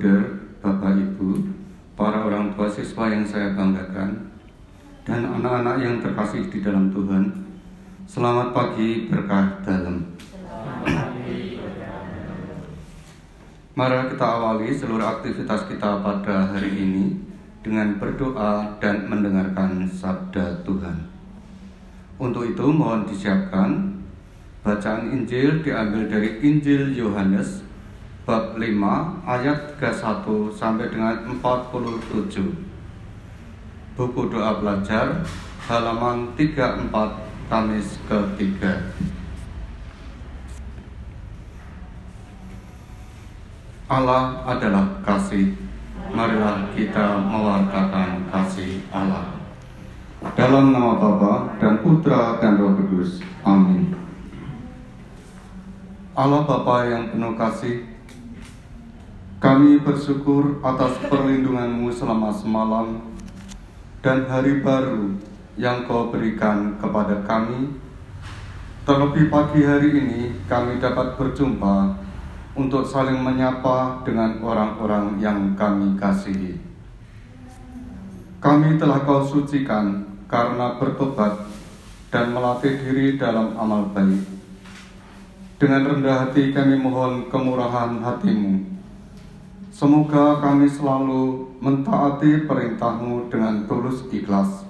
Bruder, Bapak Ibu, para orang tua siswa yang saya banggakan, dan anak-anak yang terkasih di dalam Tuhan, selamat pagi berkah dalam. Mari kita awali seluruh aktivitas kita pada hari ini dengan berdoa dan mendengarkan sabda Tuhan. Untuk itu mohon disiapkan bacaan Injil diambil dari Injil Yohanes bab 5 ayat 31 sampai dengan 47. Buku doa belajar halaman 34 Kamis ketiga. Allah adalah kasih. Marilah kita mewartakan kasih Allah. Dalam nama Bapa dan Putra dan Roh Kudus. Amin. Allah Bapa yang penuh kasih, kami bersyukur atas perlindunganmu selama semalam dan hari baru yang kau berikan kepada kami. Terlebih pagi hari ini kami dapat berjumpa untuk saling menyapa dengan orang-orang yang kami kasihi. Kami telah kau sucikan karena bertobat dan melatih diri dalam amal baik. Dengan rendah hati kami mohon kemurahan hatimu Semoga kami selalu mentaati perintahmu dengan tulus ikhlas,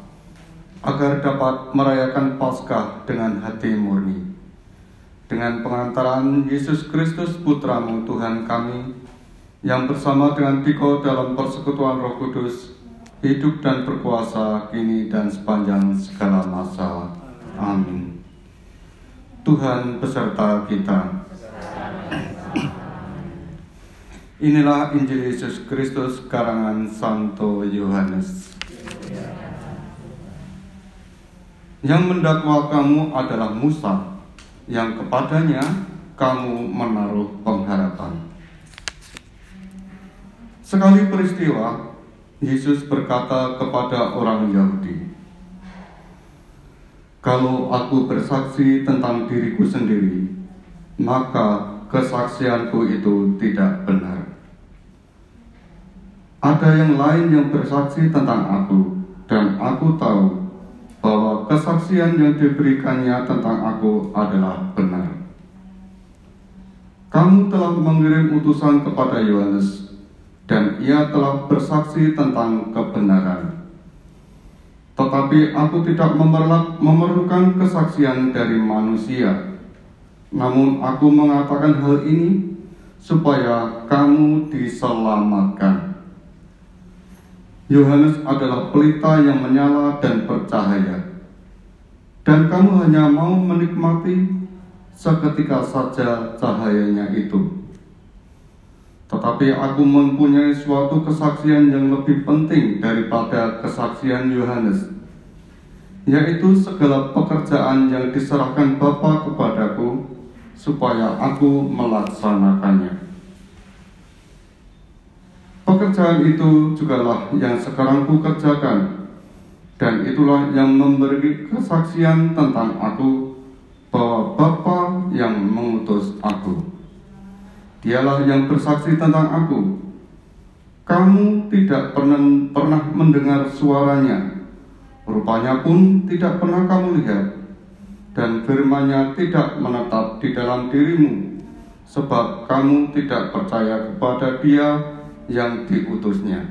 agar dapat merayakan Paskah dengan hati murni. Dengan pengantaran Yesus Kristus Putramu Tuhan kami, yang bersama dengan Diko dalam persekutuan roh kudus, hidup dan berkuasa kini dan sepanjang segala masa. Amin. Tuhan beserta kita. Inilah Injil Yesus Kristus karangan Santo Yohanes. Yang mendakwa kamu adalah Musa, yang kepadanya kamu menaruh pengharapan. Sekali peristiwa, Yesus berkata kepada orang Yahudi, "Kalau aku bersaksi tentang diriku sendiri, maka kesaksianku itu tidak benar." Ada yang lain yang bersaksi tentang aku, dan aku tahu bahwa kesaksian yang diberikannya tentang aku adalah benar. Kamu telah mengirim utusan kepada Yohanes, dan ia telah bersaksi tentang kebenaran. Tetapi aku tidak memerlukan kesaksian dari manusia, namun aku mengatakan hal ini supaya kamu diselamatkan. Yohanes adalah pelita yang menyala dan bercahaya. Dan kamu hanya mau menikmati seketika saja cahayanya itu. Tetapi aku mempunyai suatu kesaksian yang lebih penting daripada kesaksian Yohanes, yaitu segala pekerjaan yang diserahkan Bapa kepadaku supaya aku melaksanakannya. Pekerjaan itu jugalah yang sekarang ku kerjakan, dan itulah yang memberi kesaksian tentang aku bahwa Bapa yang mengutus aku. Dialah yang bersaksi tentang aku. Kamu tidak pernah, pernah mendengar suaranya, rupanya pun tidak pernah kamu lihat, dan firmannya tidak menetap di dalam dirimu, sebab kamu tidak percaya kepada dia yang diutusnya.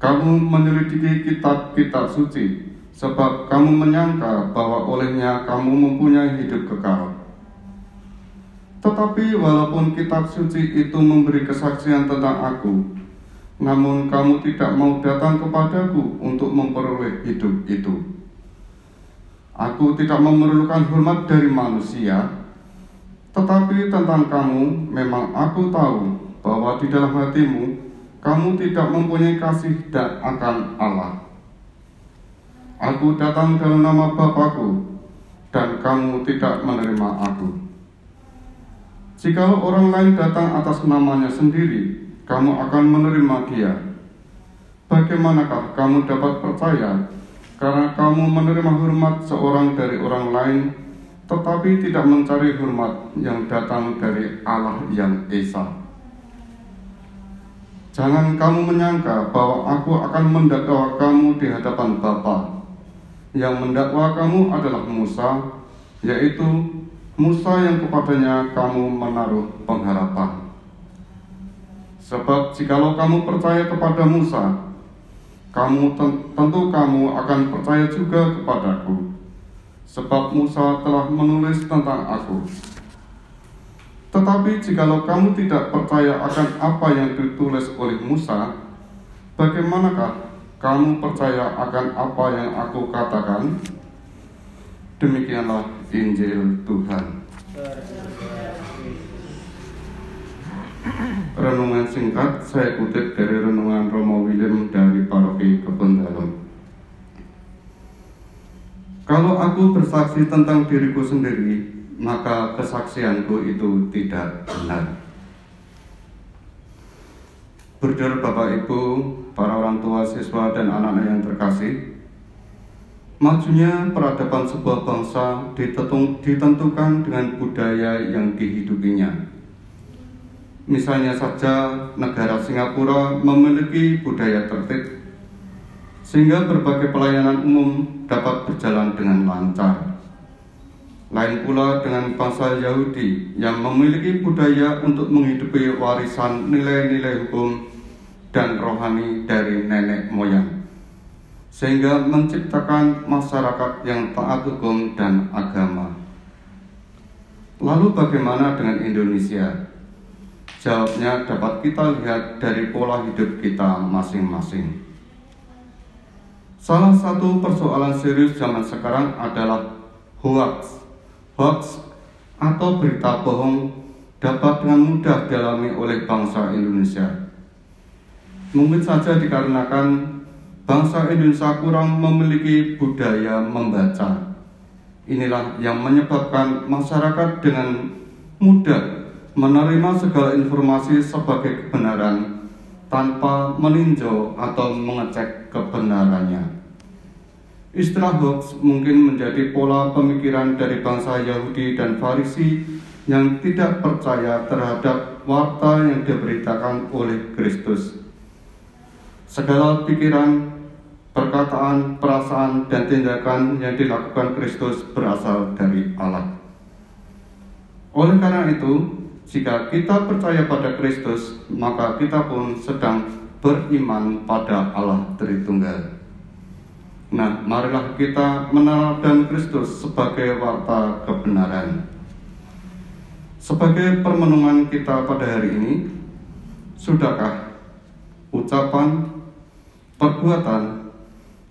Kamu menyelidiki kitab-kitab suci, sebab kamu menyangka bahwa olehnya kamu mempunyai hidup kekal. Tetapi walaupun kitab suci itu memberi kesaksian tentang aku, namun kamu tidak mau datang kepadaku untuk memperoleh hidup itu. Aku tidak memerlukan hormat dari manusia, tetapi tentang kamu memang aku tahu bahwa di dalam hatimu kamu tidak mempunyai kasih dan akan Allah. Aku datang dalam nama Bapakku dan kamu tidak menerima aku. Jika orang lain datang atas namanya sendiri, kamu akan menerima dia. Bagaimanakah kamu dapat percaya karena kamu menerima hormat seorang dari orang lain, tetapi tidak mencari hormat yang datang dari Allah yang Esa? Jangan kamu menyangka bahwa aku akan mendakwa kamu di hadapan Bapa. Yang mendakwa kamu adalah Musa, yaitu Musa yang kepadanya kamu menaruh pengharapan. Sebab jikalau kamu percaya kepada Musa, kamu tentu kamu akan percaya juga kepadaku. Sebab Musa telah menulis tentang aku. Tetapi jikalau kamu tidak percaya akan apa yang ditulis oleh Musa, bagaimanakah kamu percaya akan apa yang aku katakan? Demikianlah Injil Tuhan. Renungan singkat saya kutip dari Renungan Romo William dari Paroki Kebun Dalem. Kalau aku bersaksi tentang diriku sendiri, maka kesaksianku itu tidak benar. Berdiri Bapak Ibu, para orang tua, siswa, dan anak-anak yang terkasih, Majunya peradaban sebuah bangsa ditentukan dengan budaya yang dihidupinya. Misalnya saja negara Singapura memiliki budaya tertib, sehingga berbagai pelayanan umum dapat berjalan dengan lancar. Lain pula dengan bangsa Yahudi yang memiliki budaya untuk menghidupi warisan nilai-nilai hukum dan rohani dari nenek moyang sehingga menciptakan masyarakat yang taat hukum dan agama. Lalu bagaimana dengan Indonesia? Jawabnya dapat kita lihat dari pola hidup kita masing-masing. Salah satu persoalan serius zaman sekarang adalah hoax. Hoax atau berita bohong dapat dengan mudah dialami oleh bangsa Indonesia. Mungkin saja dikarenakan bangsa Indonesia kurang memiliki budaya membaca. Inilah yang menyebabkan masyarakat dengan mudah menerima segala informasi sebagai kebenaran tanpa meninjau atau mengecek kebenarannya. Istilah hoax mungkin menjadi pola pemikiran dari bangsa Yahudi dan Farisi yang tidak percaya terhadap warta yang diberitakan oleh Kristus. Segala pikiran, perkataan, perasaan, dan tindakan yang dilakukan Kristus berasal dari Allah. Oleh karena itu, jika kita percaya pada Kristus, maka kita pun sedang beriman pada Allah Tritunggal. Nah, marilah kita meneladani Kristus sebagai warta kebenaran. Sebagai permenungan kita pada hari ini, sudahkah ucapan, perbuatan,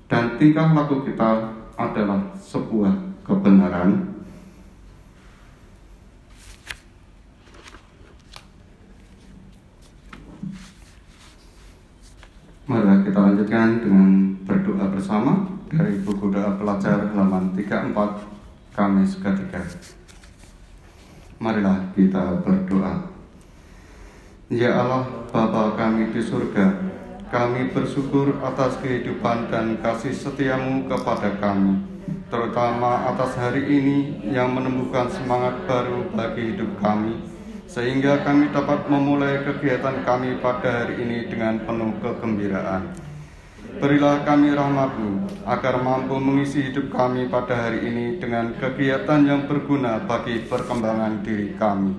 dan tingkah laku kita adalah sebuah kebenaran. Mari kita lanjutkan dengan berdoa bersama dari buku doa pelajar halaman 34 Kamis ketiga. Marilah kita berdoa. Ya Allah, Bapa kami di surga, kami bersyukur atas kehidupan dan kasih setiamu kepada kami, terutama atas hari ini yang menumbuhkan semangat baru bagi hidup kami, sehingga kami dapat memulai kegiatan kami pada hari ini dengan penuh kegembiraan. Berilah kami rahmatmu, agar mampu mengisi hidup kami pada hari ini dengan kegiatan yang berguna bagi perkembangan diri kami.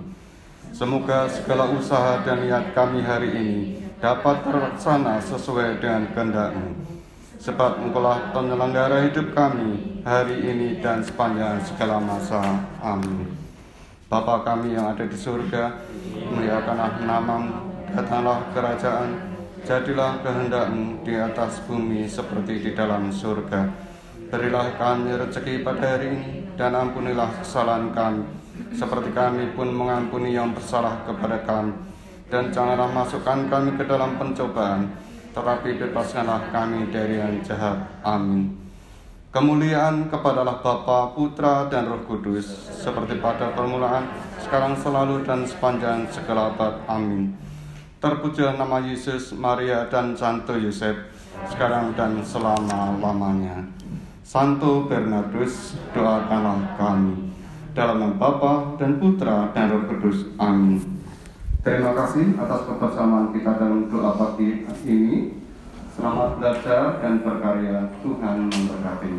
Semoga segala usaha dan niat kami hari ini dapat terlaksana sesuai dengan kehendakmu. Sebab engkaulah penyelenggara hidup kami hari ini dan sepanjang segala masa. Amin. Bapa kami yang ada di surga, muliakanlah namamu, datanglah kerajaan, jadilah kehendakmu di atas bumi seperti di dalam surga. Berilah kami rezeki pada hari ini, dan ampunilah kesalahan kami, seperti kami pun mengampuni yang bersalah kepada kami dan janganlah masukkan kami ke dalam pencobaan, tetapi bebaskanlah kami dari yang jahat. Amin. Kemuliaan kepadalah Bapa, Putra, dan Roh Kudus, seperti pada permulaan, sekarang selalu, dan sepanjang segala abad. Amin. Terpuja nama Yesus, Maria, dan Santo Yosef, sekarang dan selama-lamanya. Santo Bernardus, doakanlah kami. Dalam nama Bapa dan Putra dan Roh Kudus. Amin. Terima kasih atas kebersamaan kita dalam doa pagi ini. Selamat belajar dan berkarya. Tuhan memberkati.